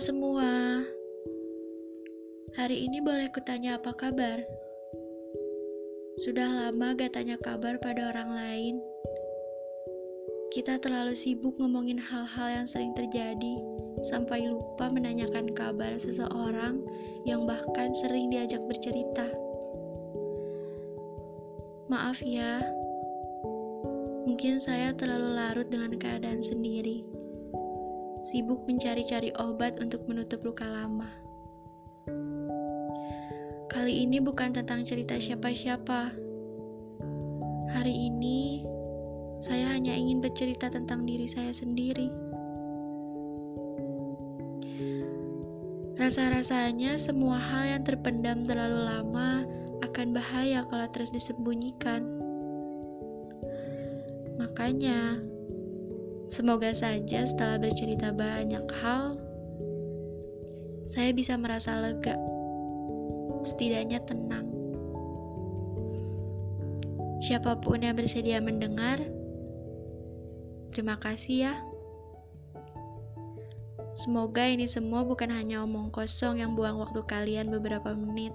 semua. Hari ini boleh kutanya apa kabar? Sudah lama gak tanya kabar pada orang lain. Kita terlalu sibuk ngomongin hal-hal yang sering terjadi sampai lupa menanyakan kabar seseorang yang bahkan sering diajak bercerita. Maaf ya, mungkin saya terlalu larut dengan keadaan sendiri sibuk mencari-cari obat untuk menutup luka lama. Kali ini bukan tentang cerita siapa-siapa. Hari ini, saya hanya ingin bercerita tentang diri saya sendiri. Rasa-rasanya semua hal yang terpendam terlalu lama akan bahaya kalau terus disembunyikan. Makanya, Semoga saja setelah bercerita banyak hal, saya bisa merasa lega, setidaknya tenang. Siapa pun yang bersedia mendengar, terima kasih ya. Semoga ini semua bukan hanya omong kosong yang buang waktu kalian beberapa menit.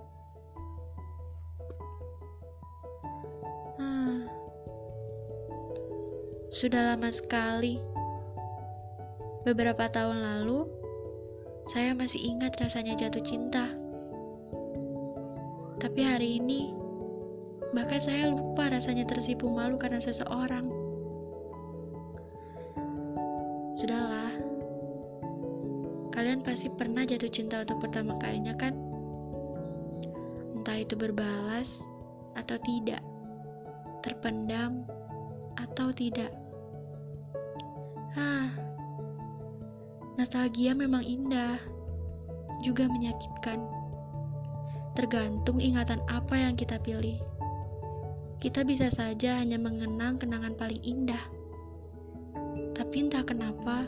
Sudah lama sekali. Beberapa tahun lalu, saya masih ingat rasanya jatuh cinta. Tapi hari ini, bahkan saya lupa rasanya tersipu malu karena seseorang. Sudahlah, kalian pasti pernah jatuh cinta untuk pertama kalinya kan? Entah itu berbalas atau tidak, terpendam atau tidak. Ah, nostalgia memang indah, juga menyakitkan. Tergantung ingatan apa yang kita pilih. Kita bisa saja hanya mengenang kenangan paling indah. Tapi entah kenapa,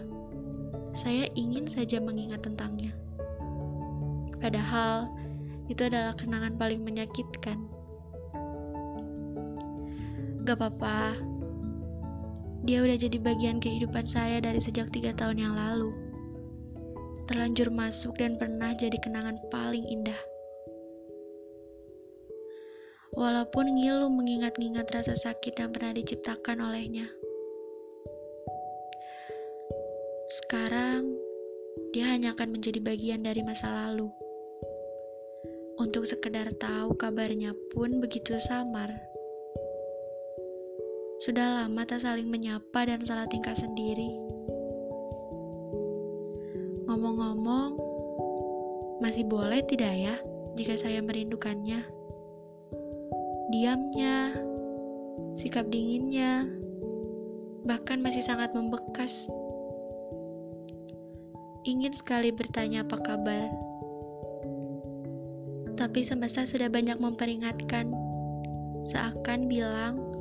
saya ingin saja mengingat tentangnya. Padahal, itu adalah kenangan paling menyakitkan. Gak apa-apa, dia udah jadi bagian kehidupan saya dari sejak tiga tahun yang lalu. Terlanjur masuk dan pernah jadi kenangan paling indah. Walaupun ngilu mengingat-ingat rasa sakit yang pernah diciptakan olehnya. Sekarang, dia hanya akan menjadi bagian dari masa lalu. Untuk sekedar tahu kabarnya pun begitu samar. Sudah lama tak saling menyapa dan salah tingkah sendiri. Ngomong-ngomong, masih boleh tidak ya jika saya merindukannya? Diamnya, sikap dinginnya, bahkan masih sangat membekas. Ingin sekali bertanya apa kabar, tapi semesta sudah banyak memperingatkan, seakan bilang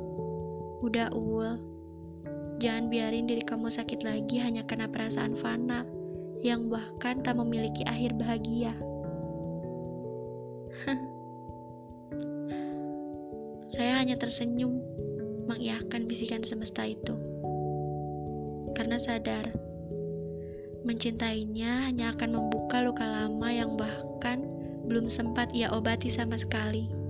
Udah Uul, jangan biarin diri kamu sakit lagi hanya karena perasaan fana yang bahkan tak memiliki akhir bahagia. Saya hanya tersenyum mengiyakan bisikan semesta itu. Karena sadar, mencintainya hanya akan membuka luka lama yang bahkan belum sempat ia obati sama sekali.